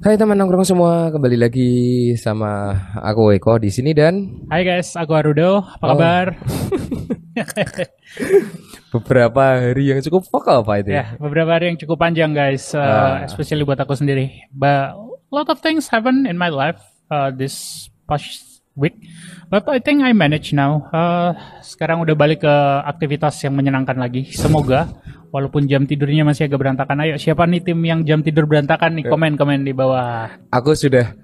Hai teman nongkrong semua, kembali lagi sama aku Eko di sini dan Hai guys, aku Arudo. Apa Oh. kabar? beberapa hari yang cukup vokal Pak itu. ya, beberapa hari yang cukup panjang guys, uh, Ah. especially buat aku sendiri. But a lot of things happen in my life uh, this past week. But I think I manage now. Uh, sekarang udah balik ke aktivitas yang menyenangkan lagi. Semoga walaupun jam tidurnya masih agak berantakan. Ayo, siapa nih tim yang jam tidur berantakan nih? Komen-komen di bawah. Aku sudah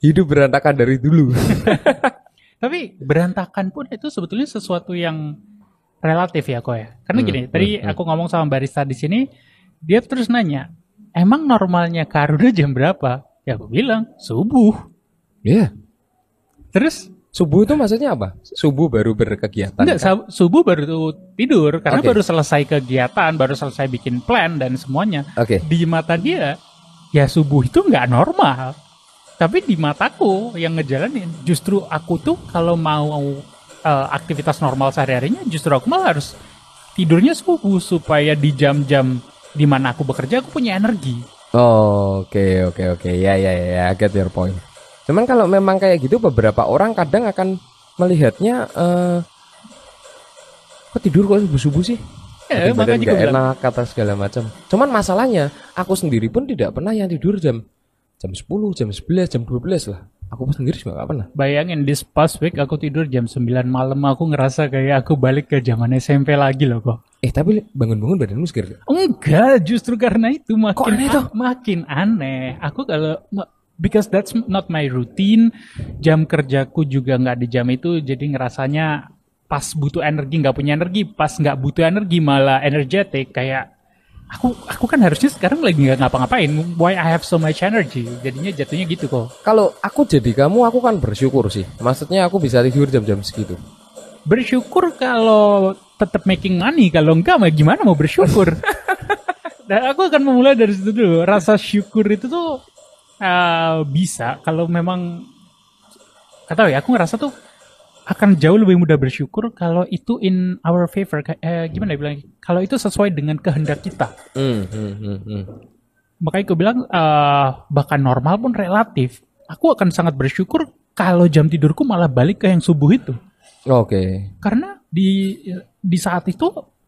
hidup berantakan dari dulu. Tapi berantakan pun itu sebetulnya sesuatu yang relatif ya kok ya. Karena Hmm, gini, tadi aku ngomong sama barista di sini, dia terus nanya, emang normalnya Karuda jam berapa? Ya aku bilang subuh. Iya. Terus Subuh itu maksudnya apa? Subuh baru berkegiatan. enggak kan? subuh baru tidur karena Oke. baru selesai kegiatan, baru selesai bikin plan dan semuanya. Oke. Di mata dia ya subuh itu nggak normal. Tapi di mataku yang ngejalanin justru aku tuh kalau mau uh, aktivitas normal sehari-harinya justru aku malah harus tidurnya subuh supaya di jam-jam di mana aku bekerja aku punya energi. Oh, Oke oke oke ya ya ya I get your point. Cuman kalau memang kayak gitu beberapa orang kadang akan melihatnya eh kok tidur kok subuh subuh sih? Ya, Badan makanya bilang, enak kata segala macam. Cuman masalahnya aku sendiri pun tidak pernah yang tidur jam jam 10, jam 11, jam 12 lah. Aku sendiri juga gak pernah. bayangin this past week aku tidur jam 9 malam aku ngerasa kayak aku balik ke zaman SMP lagi loh kok. Eh tapi bangun-bangun badanmu segar. Enggak, justru karena itu makin aneh tuh? makin aneh. Aku kalau because that's not my routine, jam kerjaku juga nggak di jam itu, jadi ngerasanya pas butuh energi nggak punya energi, pas nggak butuh energi malah energetic kayak aku aku kan harusnya sekarang lagi nggak ngapa-ngapain. Why I have so much energy? Jadinya jatuhnya gitu kok. Kalau aku jadi kamu aku kan bersyukur sih. Maksudnya aku bisa tidur jam-jam segitu. Bersyukur kalau tetap making money, kalau enggak gimana mau bersyukur? Dan aku akan memulai dari situ dulu. Rasa syukur itu tuh eh, bisa kalau memang kata ya, aku ngerasa tuh akan jauh lebih mudah bersyukur kalau itu in our favor. Eh, gimana ya bilang? Kalau itu sesuai dengan kehendak kita. Hmm, hmm, hmm, hmm. Makanya aku bilang eh, bahkan normal pun relatif. Aku akan sangat bersyukur kalau jam tidurku malah balik ke yang subuh itu. Oke. Karena di di saat itu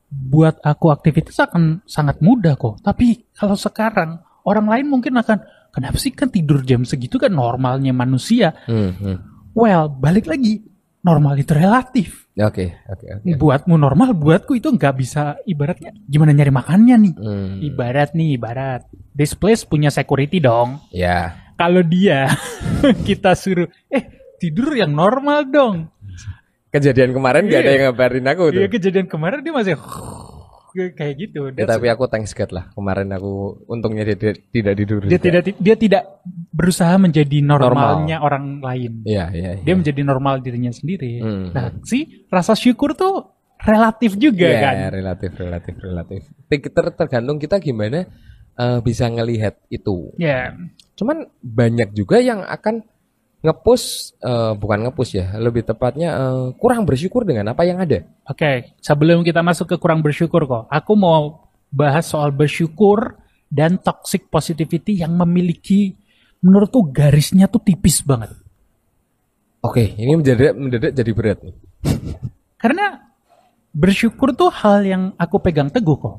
buat aku aktivitas akan sangat mudah kok. Tapi kalau sekarang orang lain mungkin akan kenapa sih kan tidur jam segitu kan normalnya manusia. Hmm, hmm. Well, balik lagi normal itu relatif. Oke, oke, oke. Buatmu normal, buatku itu nggak bisa ibaratnya gimana nyari makannya nih. Hmm, Ibarat nih, ibarat. This place punya security dong. ya. Kalau dia kita suruh eh tidur yang normal dong. Kejadian kemarin gak ada Iya. yang ngabarin aku tuh. Iya kejadian kemarin dia masih kayak gitu. Ya, tapi aku thanks God lah. Kemarin aku untungnya dia tidak, tidak tidur. dia juga. tidak dia tidak berusaha menjadi normalnya orang lain. Iya, iya, iya. Dia menjadi normal dirinya sendiri. Hmm. Nah, sih rasa syukur tuh relatif juga Iya, kan. relatif, relatif, relatif. Ter- ter- tergantung kita gimana eh, bisa ngelihat itu. Ya, Cuman banyak juga yang akan ngepush, eh, bukan ngepush ya, lebih tepatnya eh, kurang bersyukur dengan apa yang ada. oke. Sebelum kita masuk ke kurang bersyukur kok, aku mau bahas soal bersyukur dan toxic positivity yang memiliki menurutku garisnya tuh tipis banget. Oke, ini mendadak mendadak jadi berat nih. Karena bersyukur tuh hal yang aku pegang teguh kok.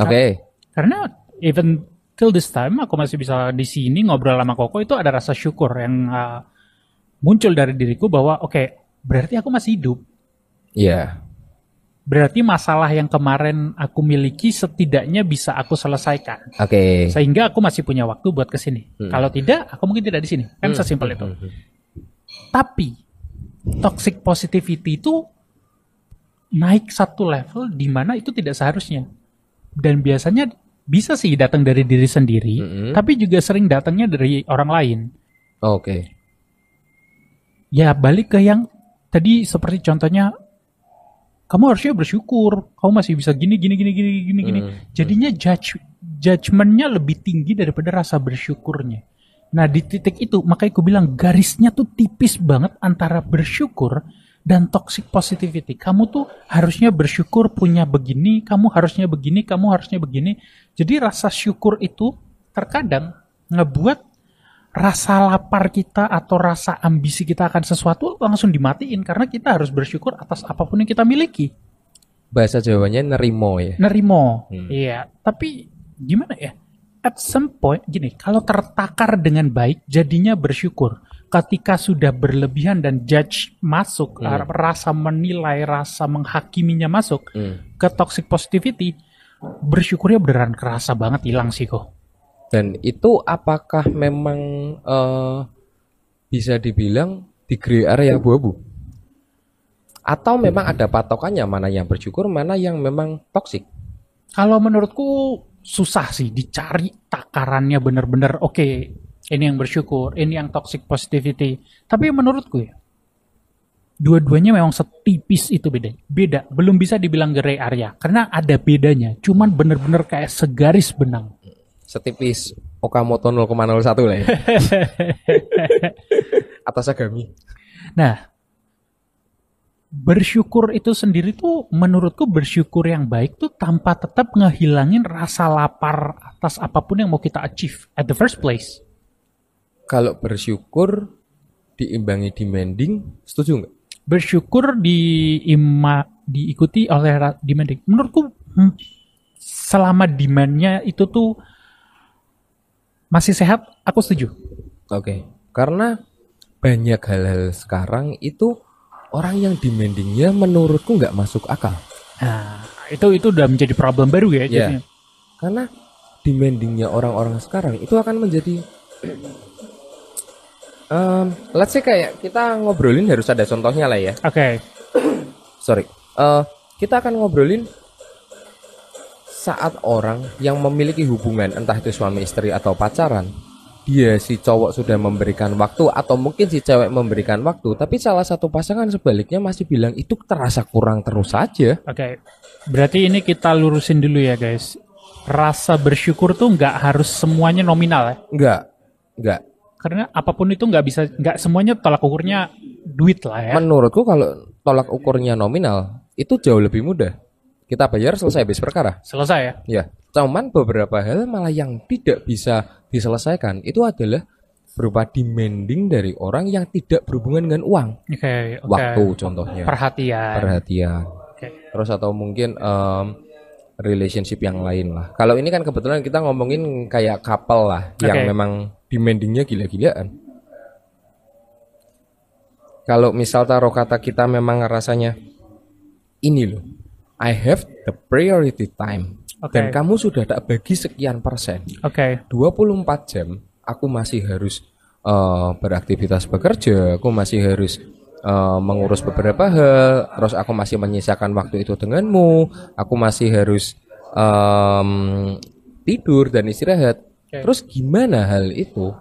Oke, Karena even till this time aku masih bisa di sini ngobrol sama Koko itu ada rasa syukur yang uh, muncul dari diriku bahwa oke berarti aku masih hidup. iya, Berarti masalah yang kemarin aku miliki setidaknya bisa aku selesaikan. oke. Sehingga aku masih punya waktu buat ke sini. Hmm. Kalau tidak, aku mungkin tidak di sini. Kan sesimpel itu. Tapi toxic positivity itu naik satu level di mana itu tidak seharusnya. Dan biasanya bisa sih datang dari diri sendiri, Mm-mm. tapi juga sering datangnya dari orang lain. Oke, Ya balik ke yang tadi seperti contohnya kamu harusnya bersyukur, kamu masih bisa gini gini gini gini gini gini. Hmm. Jadinya judge judgementnya lebih tinggi daripada rasa bersyukurnya. Nah di titik itu makanya aku bilang garisnya tuh tipis banget antara bersyukur dan toxic positivity. Kamu tuh harusnya bersyukur punya begini, kamu harusnya begini, kamu harusnya begini. Jadi rasa syukur itu terkadang ngebuat rasa lapar kita atau rasa ambisi kita akan sesuatu langsung dimatiin karena kita harus bersyukur atas apa pun yang kita miliki. Bahasa Jawanya nerimo ya. Nerimo. Hmm. Iya, tapi gimana ya? At some point gini, kalau tertakar dengan baik jadinya bersyukur. Ketika sudah berlebihan dan judge masuk, Hmm. rasa menilai, rasa menghakiminya masuk Hmm. ke toxic positivity, bersyukurnya beneran kerasa banget hilang sih kok. Dan itu apakah memang eh, bisa dibilang di gray area abu-abu? Atau memang ada patokannya mana yang bersyukur, mana yang memang toksik? Kalau menurutku susah sih dicari takarannya bener-bener oke ini yang bersyukur, ini yang toxic positivity. Tapi menurutku ya dua-duanya memang setipis itu beda. Beda, belum bisa dibilang gray area karena ada bedanya. Cuman bener-bener kayak segaris benang. Setipis Okamoto 0,01 lah ya. Atas agami. Nah, bersyukur itu sendiri tuh menurutku bersyukur yang baik tuh tanpa tetap ngehilangin rasa lapar atas apa pun yang mau kita achieve at the first place. Kalau bersyukur diimbangi demanding, setuju nggak? bersyukur di ima, diikuti oleh demanding. Menurutku hmm, selama demandnya itu tuh masih sehat, aku setuju. Oke, karena banyak hal-hal sekarang itu orang yang demandingnya menurutku nggak masuk akal. Nah, itu itu udah menjadi problem baru ya. Jadinya. Karena demandingnya orang-orang sekarang itu akan menjadi Em, let's say kayak kita ngobrolin harus ada contohnya lah ya. Oke, Sorry. Eh, kita akan ngobrolin saat orang yang memiliki hubungan entah itu suami istri atau pacaran, dia si cowok sudah memberikan waktu atau mungkin si cewek memberikan waktu, tapi salah satu pasangan sebaliknya masih bilang itu terasa kurang terus saja. oke. Berarti ini kita lurusin dulu ya guys. Rasa bersyukur tuh nggak harus semuanya nominal ya. Enggak, enggak. Karena apa pun itu nggak bisa, nggak semuanya tolak ukurnya duit lah ya. Menurutku kalau tolak ukurnya nominal itu jauh lebih mudah. Kita bayar selesai habis perkara. Selesai ya. Ya, cuman beberapa hal malah yang tidak bisa diselesaikan itu adalah berupa demanding dari orang yang tidak berhubungan dengan uang. Oke, oke. Waktu contohnya, Perhatian. perhatian. Oke. Terus atau mungkin em, relationship yang lain lah. Kalau ini kan kebetulan kita ngomongin kayak couple lah yang Oke. memang demandingnya gila-gilaan. Kalau misal taruh kata kita memang rasanya ini loh, I have the priority time. Oke. Dan kamu sudah tak bagi sekian persen. Oke. 24 jam aku masih harus eh, beraktivitas bekerja, aku masih harus eh, mengurus beberapa hal, terus aku masih menyisakan waktu itu denganmu, aku masih harus em, tidur dan istirahat. Oke. Terus gimana hal itu?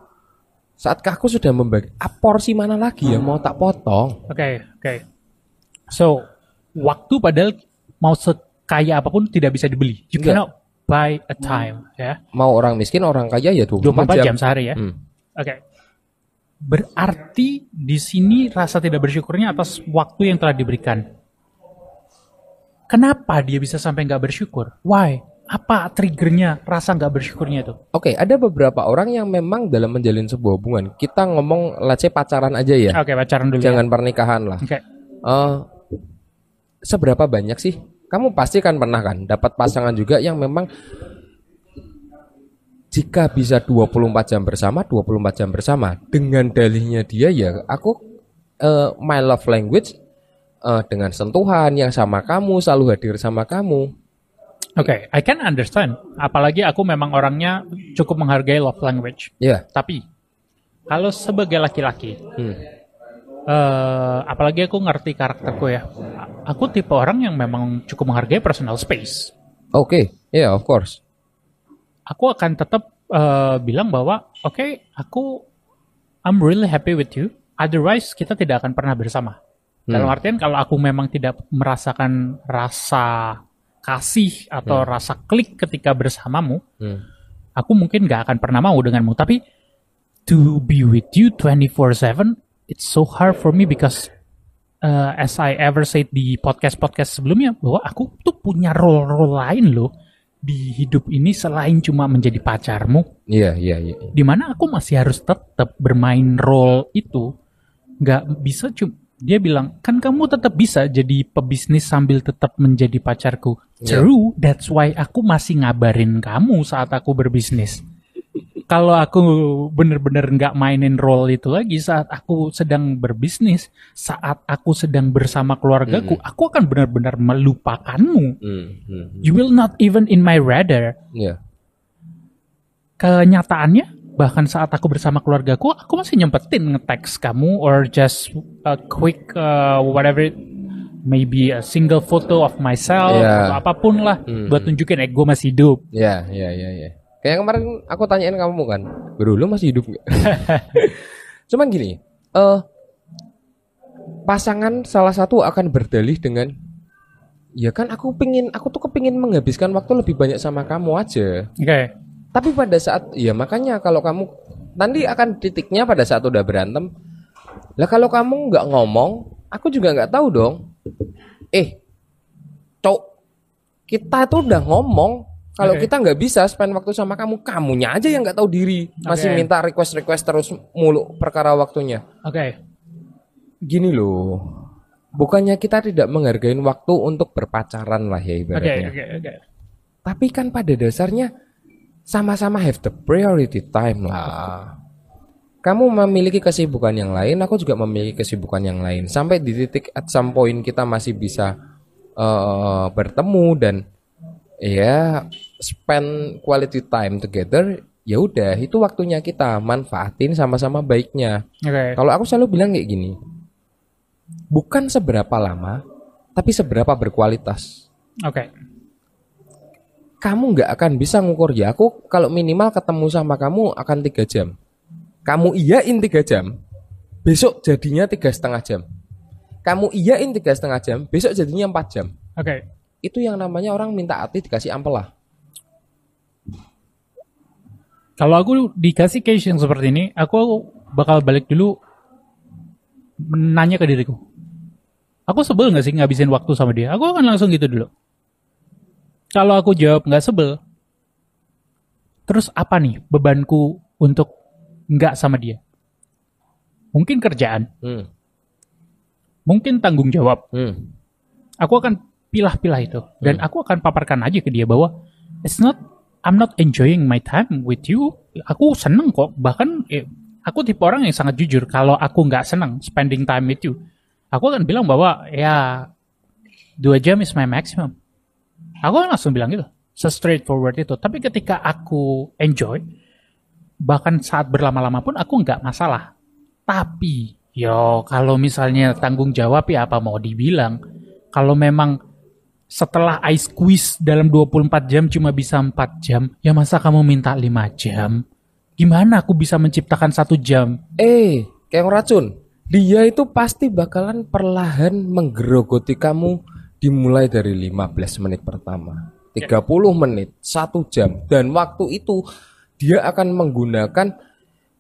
Saat aku sudah membagi ah, porsi mana lagi yang mau tak potong? Oke, oke. So, waktu padahal mau sekaya apa pun tidak bisa dibeli. You Enggak. cannot buy a time, ya. Mau orang miskin, orang kaya ya 24, 24 jam, jam. sehari ya. Hmm. Oke. Berarti di sini rasa tidak bersyukurnya atas waktu yang telah diberikan. Kenapa dia bisa sampai nggak bersyukur? Why? Apa triggernya rasa nggak bersyukurnya itu? Oke, ada beberapa orang yang memang dalam menjalin sebuah hubungan, kita ngomong let's say pacaran aja ya. Oke, pacaran dulu. ya. Jangan pernikahan lah. Oke. Eh, seberapa banyak sih? Kamu pasti kan pernah kan dapat pasangan juga yang memang jika bisa 24 jam bersama, 24 jam bersama dengan dalihnya dia ya aku eh, my love language eh, dengan sentuhan yang sama kamu, selalu hadir sama kamu. Oke, I can understand. Apalagi aku memang orangnya cukup menghargai love language. Ya. Tapi kalau sebagai laki-laki, Hmm. eh apalagi aku ngerti karakterku ya, aku tipe orang yang memang cukup menghargai personal space. Oke, ya of course. Aku akan tetap eh, bilang bahwa, oke, aku I'm really happy with you. Otherwise kita tidak akan pernah bersama. Dalam Hmm. artian kalau aku memang tidak merasakan rasa kasih atau rasa klik ketika bersamamu, Hmm. aku mungkin gak akan pernah mau denganmu. Tapi to be with you 24/7, it's so hard for me because uh, as I ever said di podcast-podcast sebelumnya bahwa aku tuh punya role-role lain loh di hidup ini selain cuma menjadi pacarmu, Iya, iya, iya. di mana aku masih harus tetap bermain role itu, nggak bisa cuma dia bilang kan kamu tetap bisa jadi pebisnis sambil tetap menjadi pacarku. Iya. True, that's why aku masih ngabarin kamu saat aku berbisnis. Kalau aku bener-bener nggak mainin role itu lagi saat aku sedang berbisnis, saat aku sedang bersama keluargaku, aku akan benar-benar melupakanmu. Hmm, hmm, You will not even in my radar. Iya. Kenyataannya, bahkan saat aku bersama keluargaku, aku masih nyempetin nge-text kamu or just a quick uh, whatever it- maybe a single photo of myself Yeah. atau apa pun lah Hmm. buat tunjukin eh gue masih hidup. Iya, iya, iya, iya. Kayak kemarin aku tanyain kamu kan, bro lu masih hidup nggak? Cuman gini, eh pasangan salah satu akan berdalih dengan, ya kan aku pingin, aku tuh kepingin menghabiskan waktu lebih banyak sama kamu aja. Oke. Tapi pada saat, ya makanya kalau kamu nanti akan titiknya pada saat udah berantem. Lah kalau kamu nggak ngomong, aku juga nggak tahu dong. Eh, cok, kita tuh udah ngomong. Kalau Oke. kita nggak bisa spend waktu sama kamu, kamunya aja yang nggak tahu diri. Masih Oke. minta request-request terus mulu perkara waktunya. Oke. Gini loh, bukannya kita tidak menghargai waktu untuk berpacaran lah ya Oke, ibaratnya. oke, oke. Tapi kan pada dasarnya sama-sama have the priority time lah. Kamu memiliki kesibukan yang lain, aku juga memiliki kesibukan yang lain. Sampai di titik at some point kita masih bisa eh, bertemu dan ya spend quality time together. Ya udah, itu waktunya kita manfaatin sama-sama baiknya. Oke. Kalau aku selalu bilang kayak gini, bukan seberapa lama, tapi seberapa berkualitas Oke. kamu nggak akan bisa ngukur ya aku kalau minimal ketemu sama kamu akan tiga jam kamu iyain tiga jam besok jadinya tiga setengah jam kamu iyain tiga setengah jam besok jadinya empat jam Oke. itu yang namanya orang minta hati dikasih ampel lah Kalau aku dikasih case yang seperti ini, aku bakal balik dulu nanya ke diriku. Aku sebel nggak sih ngabisin waktu sama dia? Aku akan langsung gitu dulu. Kalau aku jawab nggak sebel, terus apa nih bebanku untuk nggak sama dia? Mungkin kerjaan, hmm. mungkin tanggung jawab. Hmm. Aku akan pilah-pilah itu dan aku akan paparkan aja ke dia bahwa it's not I'm not enjoying my time with you. Aku seneng kok. Bahkan eh, aku tipe orang yang sangat jujur. Kalau aku nggak seneng spending time with you, aku akan bilang bahwa ya dua jam is my maximum. Aku akan langsung bilang gitu, se straightforward itu. Tapi ketika aku enjoy, bahkan saat berlama-lama pun aku nggak masalah. Tapi yo kalau misalnya tanggung jawab ya apa mau dibilang. Kalau memang setelah I squeeze dalam 24 jam cuma bisa 4 jam, ya masa kamu minta 5 jam? Gimana aku bisa menciptakan satu jam? eh kayak racun dia itu pasti bakalan perlahan menggerogoti kamu dimulai dari 15 menit pertama 30 menit satu jam dan waktu itu dia akan menggunakan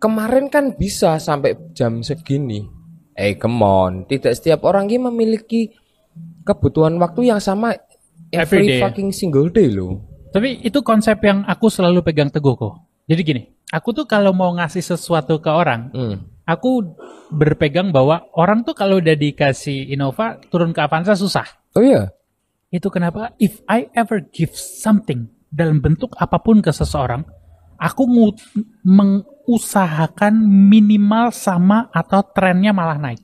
kemarin kan bisa sampai jam segini eh come on tidak setiap orang ini memiliki kebutuhan waktu yang sama Every every, day. fucking single day loh Tapi itu konsep yang aku selalu pegang teguh kok. Jadi gini, aku tuh kalau mau ngasih sesuatu ke orang, hmm. aku berpegang bahwa orang tuh kalau udah dikasih Innova turun ke Avanza susah. oh iya Itu kenapa if I ever give something dalam bentuk apa pun ke seseorang, aku ngu- mengusahakan minimal sama atau trennya malah naik.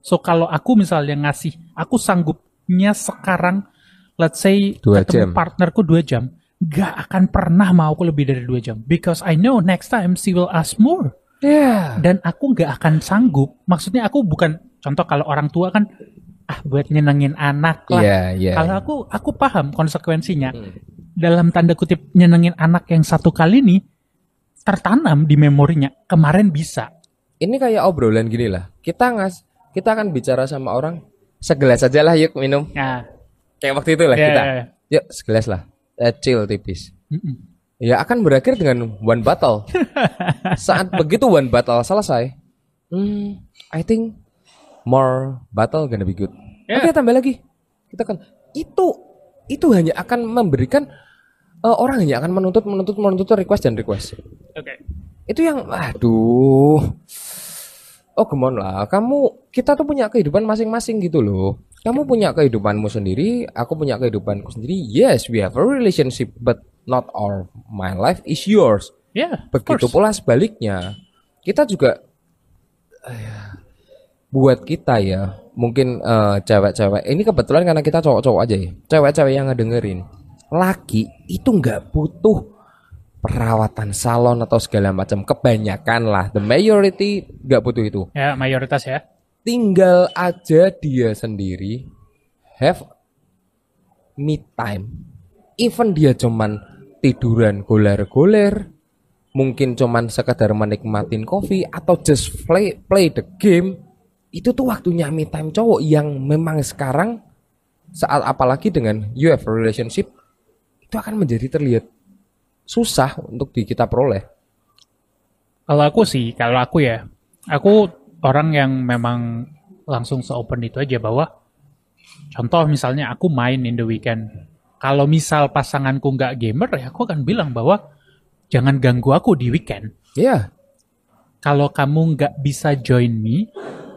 So kalau aku misalnya ngasih, aku sanggupnya sekarang, let's say Dua ketemu jam. partnerku dua jam, gak akan pernah mau aku lebih dari dua jam. Because I know next time she will ask more ya dan aku nggak akan sanggup. Maksudnya aku bukan contoh kalau orang tua kan ah buat nyenengin anak lah. Iya, iya. Kalau aku aku paham konsekuensinya. Hmm. Dalam tanda kutip nyenengin anak yang satu kali ini tertanam di memorinya. Kemarin bisa. ini kayak obrolan gini lah. Kita ngas, kita akan bicara sama orang segelas aja lah yuk minum. Nah, Kayak waktu itu lah ya, kita. ya, ya. Yuk segelas lah. Eh, chill tipis. Mm-mm. Ya akan berakhir dengan one battle. Saat begitu one battle selesai, hmm, I think more battle gonna be good. Ya. Oke tambah lagi. Kita kan itu itu hanya akan memberikan eh, orang hanya akan menuntut menuntut menuntut request dan request. Oke. Itu yang aduh. Oh, gemon lah. Kamu kita tuh punya kehidupan masing-masing gitu loh. Kamu punya kehidupanmu sendiri, aku punya kehidupanku sendiri. Yes, we have a relationship, but not all my life is yours. Yeah, of Begitu pula sebaliknya. Kita juga buat kita ya, mungkin eh, cewek-cewek. Ini kebetulan karena kita cowok-cowok aja ya. Cewek-cewek yang ngedengerin. Laki itu nggak butuh perawatan salon atau segala macam. Kebanyakan lah, the majority nggak butuh itu. Ya, mayoritas ya. Tinggal aja dia sendiri have me time. Even dia cuman tiduran goler-goler, mungkin cuman sekedar menikmatin kopi atau just play play the game, itu tuh waktunya me time cowok yang memang sekarang saat apalagi dengan you have a relationship itu akan menjadi terlihat susah untuk di kita peroleh. Kalau aku sih, kalau aku ya, aku orang yang memang langsung se-open itu aja bahwa contoh misalnya aku main in the weekend. Kalau misal pasanganku nggak gamer ya aku akan bilang bahwa jangan ganggu aku di weekend. Ya, Kalau kamu nggak bisa join me,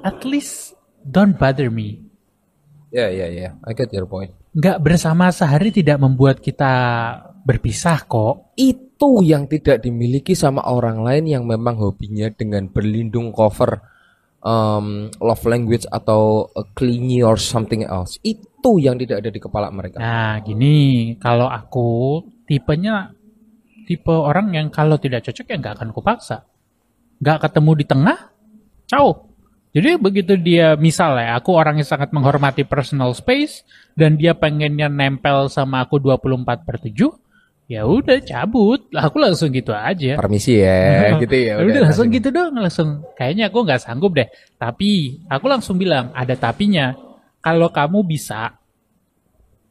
at least don't bother me. ya, ya, ya. I get your point. Nggak bersama sehari tidak membuat kita berpisah kok. itu yang tidak dimiliki sama orang lain yang memang hobinya dengan berlindung cover um, love language atau uh, clingy or something else itu yang tidak ada di kepala mereka Nah, gini, kalau aku tipenya tipe orang yang kalau tidak cocok ya nggak akan kupaksa. Nggak ketemu di tengah, ciao. Jadi begitu dia misal ya, aku orang yang sangat menghormati personal space dan dia pengennya nempel sama aku 24 per 7, ya udah cabut. Lah, Aku langsung gitu aja. permisi ya gitu ya udah, langsung gitu dong, langsung. Kayaknya aku nggak sanggup deh. Tapi aku langsung bilang ada tapinya. Kalau kamu bisa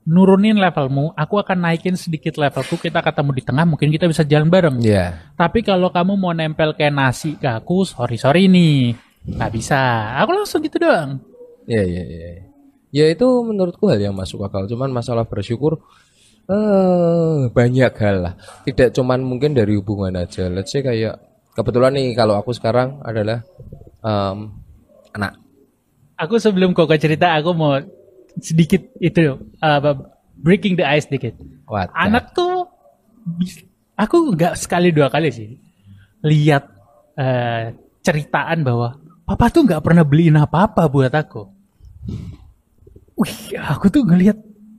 nurunin levelmu, aku akan naikin sedikit levelku. Kita ketemu di tengah, mungkin kita bisa jalan bareng. ya Tapi kalau kamu mau nempel kayak nasi ke aku, sorry sorry nih, nggak bisa. Aku langsung gitu doang. ya ya ya ya itu menurutku hal yang masuk akal cuman masalah bersyukur eh banyak hal lah tidak cuman mungkin dari hubungan aja let's say kayak kebetulan nih kalau aku sekarang adalah um, anak Aku sebelum Koko cerita, aku mau sedikit itu apa, breaking the ice sedikit. What anak tuh bis- aku nggak sekali dua kali sih lihat eh, ceritaan bahwa papa tuh nggak pernah beliin apa-apa buat aku. Wih, aku tuh ngelihat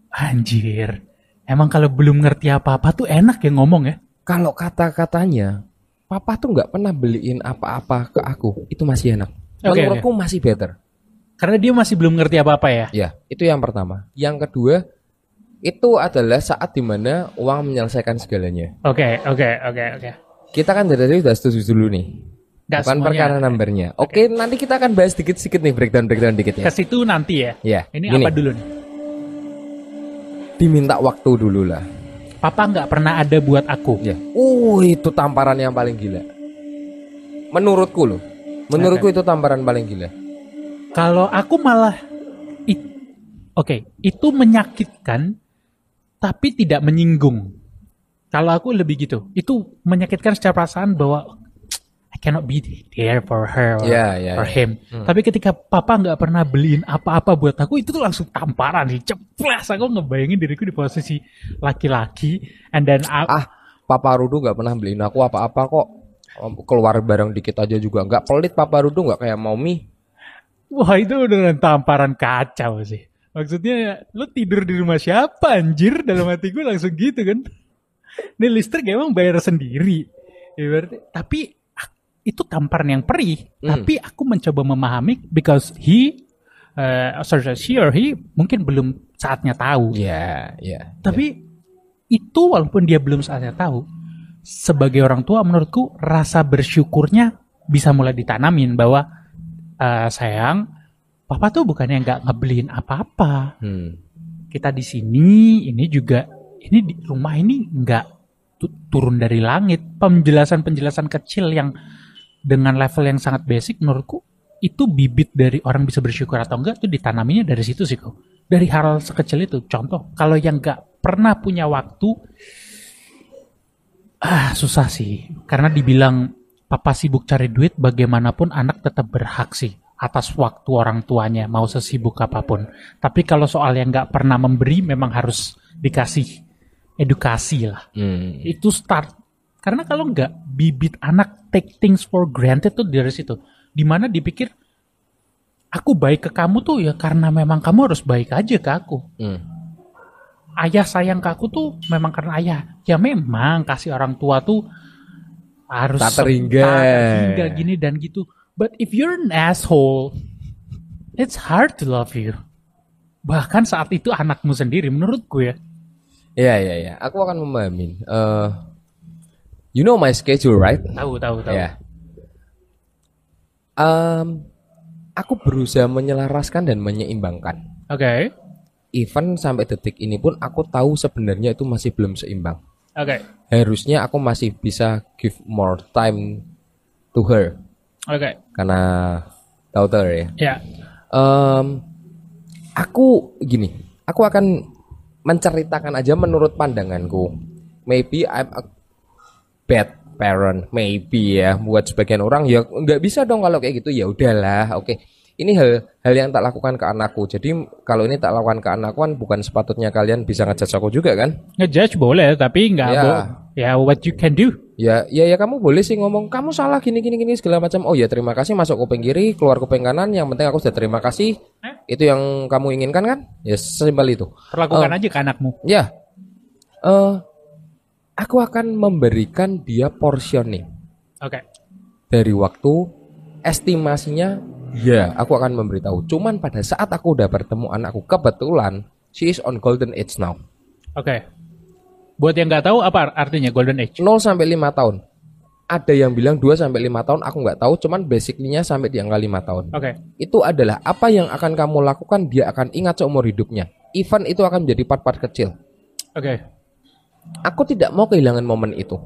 anjir. Emang kalau belum ngerti apa-apa tuh enak ya ngomong ya. kalau kata-katanya papa tuh nggak pernah beliin apa-apa ke aku itu masih enak Oke, menurutku masih better Karena dia masih belum ngerti apa-apa ya. ya itu yang pertama yang kedua itu adalah saat di mana uang menyelesaikan segalanya Oke, oke, oke, oke. kita kan dari tadi udah setuju dulu nih Nggak bukan perkara numbernya? Oke nanti kita akan bahas dikit-dikit nih breakdown breakdown dikit ya. Ke situ nanti ya. ya Ini gini, apa dulu nih? diminta waktu dulu lah. Papa nggak pernah ada buat aku. ya uh itu tamparan yang paling gila. Menurutku loh. Menurutku itu tamparan paling gila. Kalau aku malah it- oke, itu menyakitkan tapi tidak menyinggung. Kalau aku lebih gitu. Itu menyakitkan secara perasaan bahwa cannot be there for her or, Ya, ya, or him. Tapi ketika papa nggak pernah beliin apa-apa buat aku, itu tuh langsung tamparan sih. Ceplas aku ngebayangin diriku di posisi laki-laki and then I- ah Papa Rudu nggak pernah beliin aku apa-apa kok keluar bareng dikit aja juga nggak pelit Papa Rudu nggak kayak Mommy Wah itu udah tamparan kacau sih. Maksudnya lo tidur di rumah siapa anjir dalam hati gue langsung gitu kan. Ini listrik emang bayar sendiri. Ya, berarti, tapi itu tamparan yang perih. Hmm. Tapi aku mencoba memahami because he, uh, sorry, she or he mungkin belum saatnya tahu. ya ya Tapi itu walaupun dia belum saatnya tahu, sebagai orang tua menurutku rasa bersyukurnya bisa mulai ditanamin bahwa eh, sayang, papa tuh bukannya nggak ngebeliin apa-apa. hmm. Kita di sini, ini juga, ini di rumah ini nggak tu- turun dari langit. Penjelasan-penjelasan kecil yang dengan level yang sangat basic menurutku itu bibit dari orang bisa bersyukur atau enggak tuh ditanaminya dari situ sih kok. Dari hal sekecil itu. Contoh, kalau yang nggak pernah punya waktu Ah, susah sih. Karena dibilang papa sibuk cari duit, bagaimanapun anak tetap berhak sih atas waktu orang tuanya, mau sesibuk apa pun. Tapi kalau soal yang nggak pernah memberi, memang harus dikasih edukasi lah. Hmm. Itu start. Karena kalau nggak, bibit anak take things for granted tuh dari situ. Di mana dipikir, aku baik ke kamu tuh ya karena memang kamu harus baik aja ke aku Hmm. ayah sayang ke aku tuh memang karena ayah. Ya memang kasih orang tua tuh harus Tak terhingga. terhingga gini dan gitu. But if you're an asshole, it's hard to love you. Bahkan saat itu anakmu sendiri menurut gue. Ya ya ya, aku akan memahami. Eh, you know my schedule, right? Tahu tahu tahu. Ya. Em, aku berusaha menyelaraskan dan menyeimbangkan. Oke. Even sampai detik ini pun aku tahu sebenarnya itu masih belum seimbang. Oke. Harusnya aku masih bisa give more time to her Oke. karena daughter ya. Ya. Em, aku gini, aku akan menceritakan aja menurut pandanganku. Maybe I'm a bad parent, maybe ya. Buat sebagian orang ya nggak bisa dong kalau kayak gitu ya udahlah. Oke, ini hal hal yang tak lakukan ke anakku. Jadi kalau ini tak lakukan ke anakku kan bukan sepatutnya kalian bisa ngejudge aku juga kan? Ngejudge boleh tapi nggak Ya. bo- Ya what you can do. Ya, ya, ya kamu boleh sih ngomong kamu salah gini gini gini segala macam. Oh ya terima kasih masuk kuping kiri, keluar kuping kanan. Yang penting aku sudah terima kasih. Eh? Itu yang kamu inginkan kan? Ya sesimpel itu. Perlakukan Oh. aja ke anakmu. Ya, eh, aku akan memberikan dia portioning Oke. dari waktu estimasinya. Ya, aku akan memberitahu. Cuman pada saat aku udah bertemu anakku kebetulan she is on golden age now. Oke. Buat yang nggak tahu apa artinya golden age? 0 sampai 5 tahun. Ada yang bilang 2 sampai 5 tahun, aku nggak tahu, cuman basicnya sampai di angka 5 tahun. Oke. Itu adalah apa yang akan kamu lakukan, dia akan ingat seumur hidupnya. Even itu akan menjadi part-part kecil. Oke. Aku tidak mau kehilangan momen itu.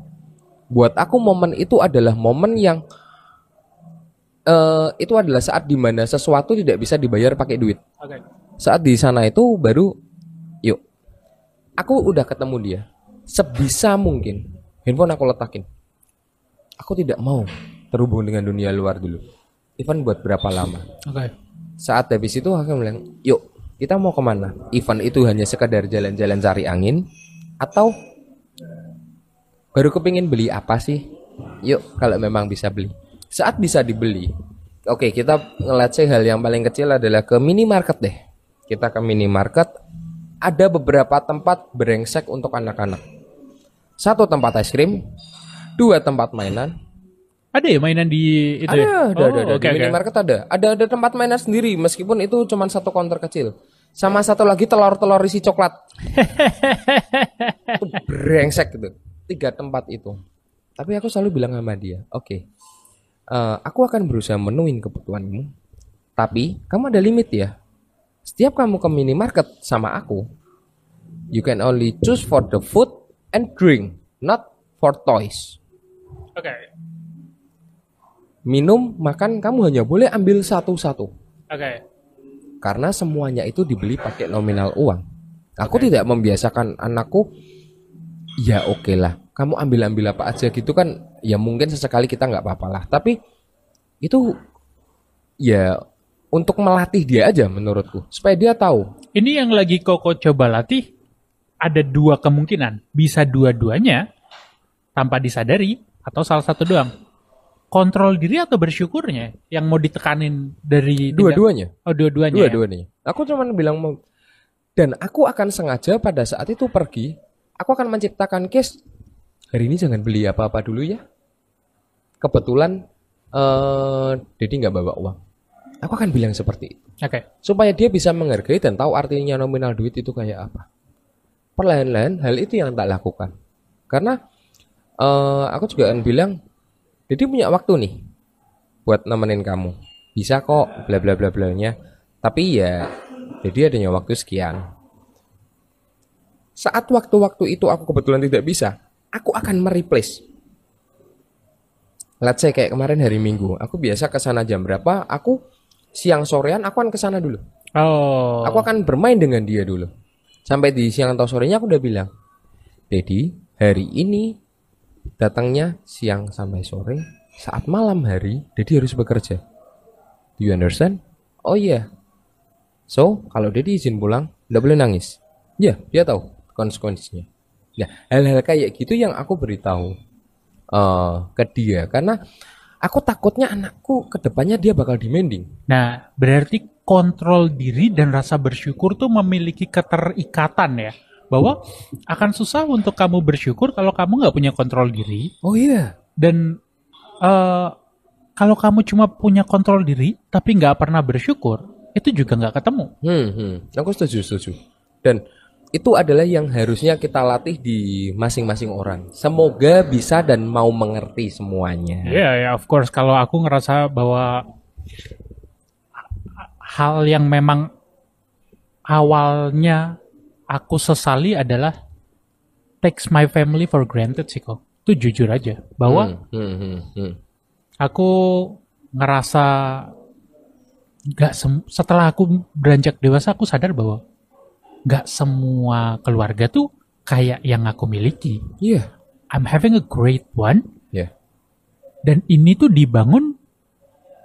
Buat aku momen itu adalah momen yang eh itu adalah saat di mana sesuatu tidak bisa dibayar pakai duit. Oke. Saat di sana itu baru, yuk, aku udah ketemu dia. Sebisa mungkin handphone aku letakin. Aku tidak mau terhubung dengan dunia luar dulu. Even buat berapa lama. Oke. Saat habis itu aku bilang, yuk kita mau ke mana? Event itu hanya sekadar jalan-jalan cari angin atau baru kepingin beli apa sih? Yuk kalau memang bisa beli. Saat bisa dibeli, oke kita ngeliat sih hal yang paling kecil adalah ke minimarket deh. Kita ke minimarket, ada beberapa tempat brengsek untuk anak-anak. Satu tempat es krim, dua tempat mainan, Ada ya mainan di itu ada, ya? ada, ada, ada. oke, di oke. minimarket ada. Ada ada tempat mainan sendiri meskipun itu cuma satu counter kecil. Sama satu lagi telur-telur isi coklat. itu brengsek gitu. Tiga tempat itu. Tapi aku selalu bilang sama dia, oke. eh, aku akan berusaha menuhin kebutuhanmu. Tapi kamu ada limit ya. Setiap kamu ke minimarket sama aku, you can only choose for the food and drink, not for toys Oke. minum, makan, kamu hanya boleh ambil satu-satu. Oke. Karena semuanya itu dibeli pakai nominal uang. Aku tidak membiasakan anakku, ya oke lah, kamu ambil-ambil apa aja gitu kan, ya mungkin sesekali kita nggak apa-apa lah. Tapi itu ya untuk melatih dia aja menurutku, supaya dia tahu. Ini yang lagi Koko coba latih ada dua kemungkinan. Bisa dua-duanya tanpa disadari atau salah satu doang. Kontrol diri atau bersyukurnya yang mau ditekanin dari Dua-duanya, Oh, dua-duanya. ya? dua-duanya. Aku cuma bilang mau dan aku akan sengaja pada saat itu pergi, aku akan menciptakan case hari ini jangan beli apa-apa dulu ya. Kebetulan eh Dedi nggak bawa uang. Aku akan bilang seperti itu Oke. supaya dia bisa menghargai dan tahu artinya nominal duit itu kayak apa. Perlahan-lahan hal itu yang tak lakukan. Karena eh aku juga akan bilang, Dedi punya waktu nih buat nemenin kamu. Bisa kok, bla bla bla blanya. Tapi ya, jadi adanya waktu sekian. Saat waktu-waktu itu aku kebetulan tidak bisa, aku akan mereplace. Let's say kayak kemarin hari Minggu, aku biasa ke sana jam berapa? Aku siang sorean aku akan ke sana dulu. Oh. Aku akan bermain dengan dia dulu. Sampai di siang atau sorenya aku udah bilang, Dedi, hari ini datangnya siang sampai sore saat malam hari Dedi harus bekerja. Do you understand? Oh iya. So kalau Dedi izin pulang nggak boleh nangis. Ya dia tahu konsekuensinya. Nah hal-hal kayak gitu yang aku beritahu eh, ke dia. Karena aku takutnya anakku ke depannya dia bakal demanding. Nah, berarti kontrol diri dan rasa bersyukur tuh memiliki keterikatan ya. Bahwa akan susah untuk kamu bersyukur kalau kamu nggak punya kontrol diri. oh iya Dan eh, kalau kamu cuma punya kontrol diri tapi nggak pernah bersyukur, itu juga nggak ketemu. Hmm, hmm. Aku setuju, setuju. Dan itu adalah yang harusnya kita latih di masing-masing orang. Semoga bisa dan mau mengerti semuanya. Iya, ya of course. Kalau aku ngerasa bahwa hal yang memang awalnya aku sesali adalah takes my family for granted sih kok. Itu jujur aja bahwa Hmm, hmm, hmm, hmm. aku ngerasa nggak setelah aku beranjak dewasa aku sadar bahwa nggak semua keluarga tuh kayak yang aku miliki. Iya, I'm having a great one ya. dan ini tuh dibangun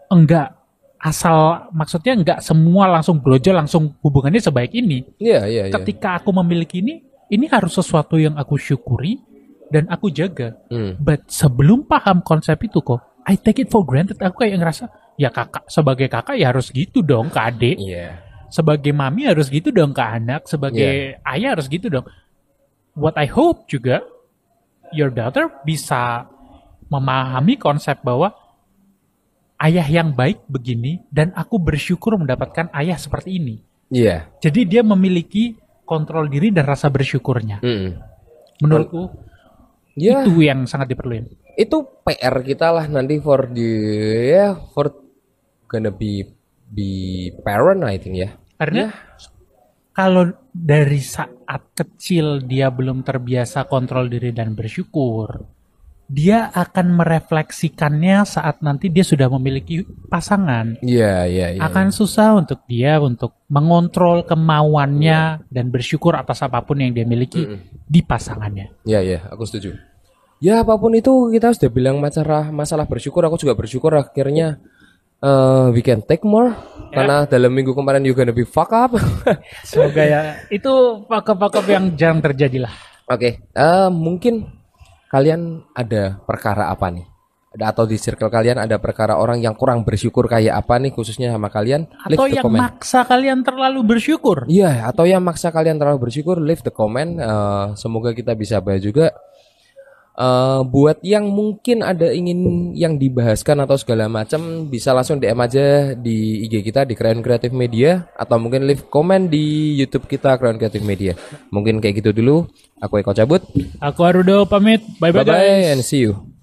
enggak asal maksudnya enggak semua langsung brojol langsung hubungannya sebaik ini. Iya, iya, iya. Ketika aku memiliki ini, ini harus sesuatu yang aku syukuri dan aku jaga. Hmm. But sebelum paham konsep itu kok, I take it for granted. Aku kayak ngerasa ya kakak sebagai kakak ya harus gitu dong ke adik. Iya. Sebagai mami harus gitu dong ke anak. Sebagai ayah harus gitu dong. What I hope juga your daughter bisa memahami konsep bahwa ayah yang baik begini dan aku bersyukur mendapatkan ayah seperti ini. Iya. Jadi dia memiliki kontrol diri dan rasa bersyukurnya. Hmm. Menurutku Ya, itu yang sangat diperlukan. itu PR kita lah nanti for the ya for gonna be be parent I think ya. Karena kalau dari saat kecil dia belum terbiasa kontrol diri dan bersyukur, dia akan merefleksikannya saat nanti dia sudah memiliki pasangan. Iya, iya, iya. Akan susah untuk dia untuk mengontrol kemauannya dan bersyukur atas apa pun yang dia miliki di pasangannya. Ya ya, aku setuju. Ya apa pun itu kita sudah bilang masalah masalah bersyukur. Aku juga bersyukur akhirnya eh we can take more karena dalam minggu kemarin you gonna be fuck up. Semoga ya itu pakep-pakep yang jarang terjadi lah. Oke, eh mungkin kalian ada perkara apa nih? Ada atau di circle kalian ada perkara orang yang kurang bersyukur kayak apa nih khususnya sama kalian? Leave Atau the yang comment. maksa kalian terlalu bersyukur. Iya, atau yang maksa kalian terlalu bersyukur, leave the comment. Eh, semoga kita bisa bahas juga. Eh, buat yang mungkin ada ingin yang dibahaskan atau segala macam, bisa langsung DM aja di IG kita di Crayon Creative Media atau mungkin leave comment di YouTube kita Crayon Creative Media. Mungkin kayak gitu dulu. Aku Eko cabut. Aku Arudo pamit. Bye-bye Bye guys. bye and see you.